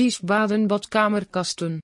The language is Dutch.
Wiesbaden badkamerkasten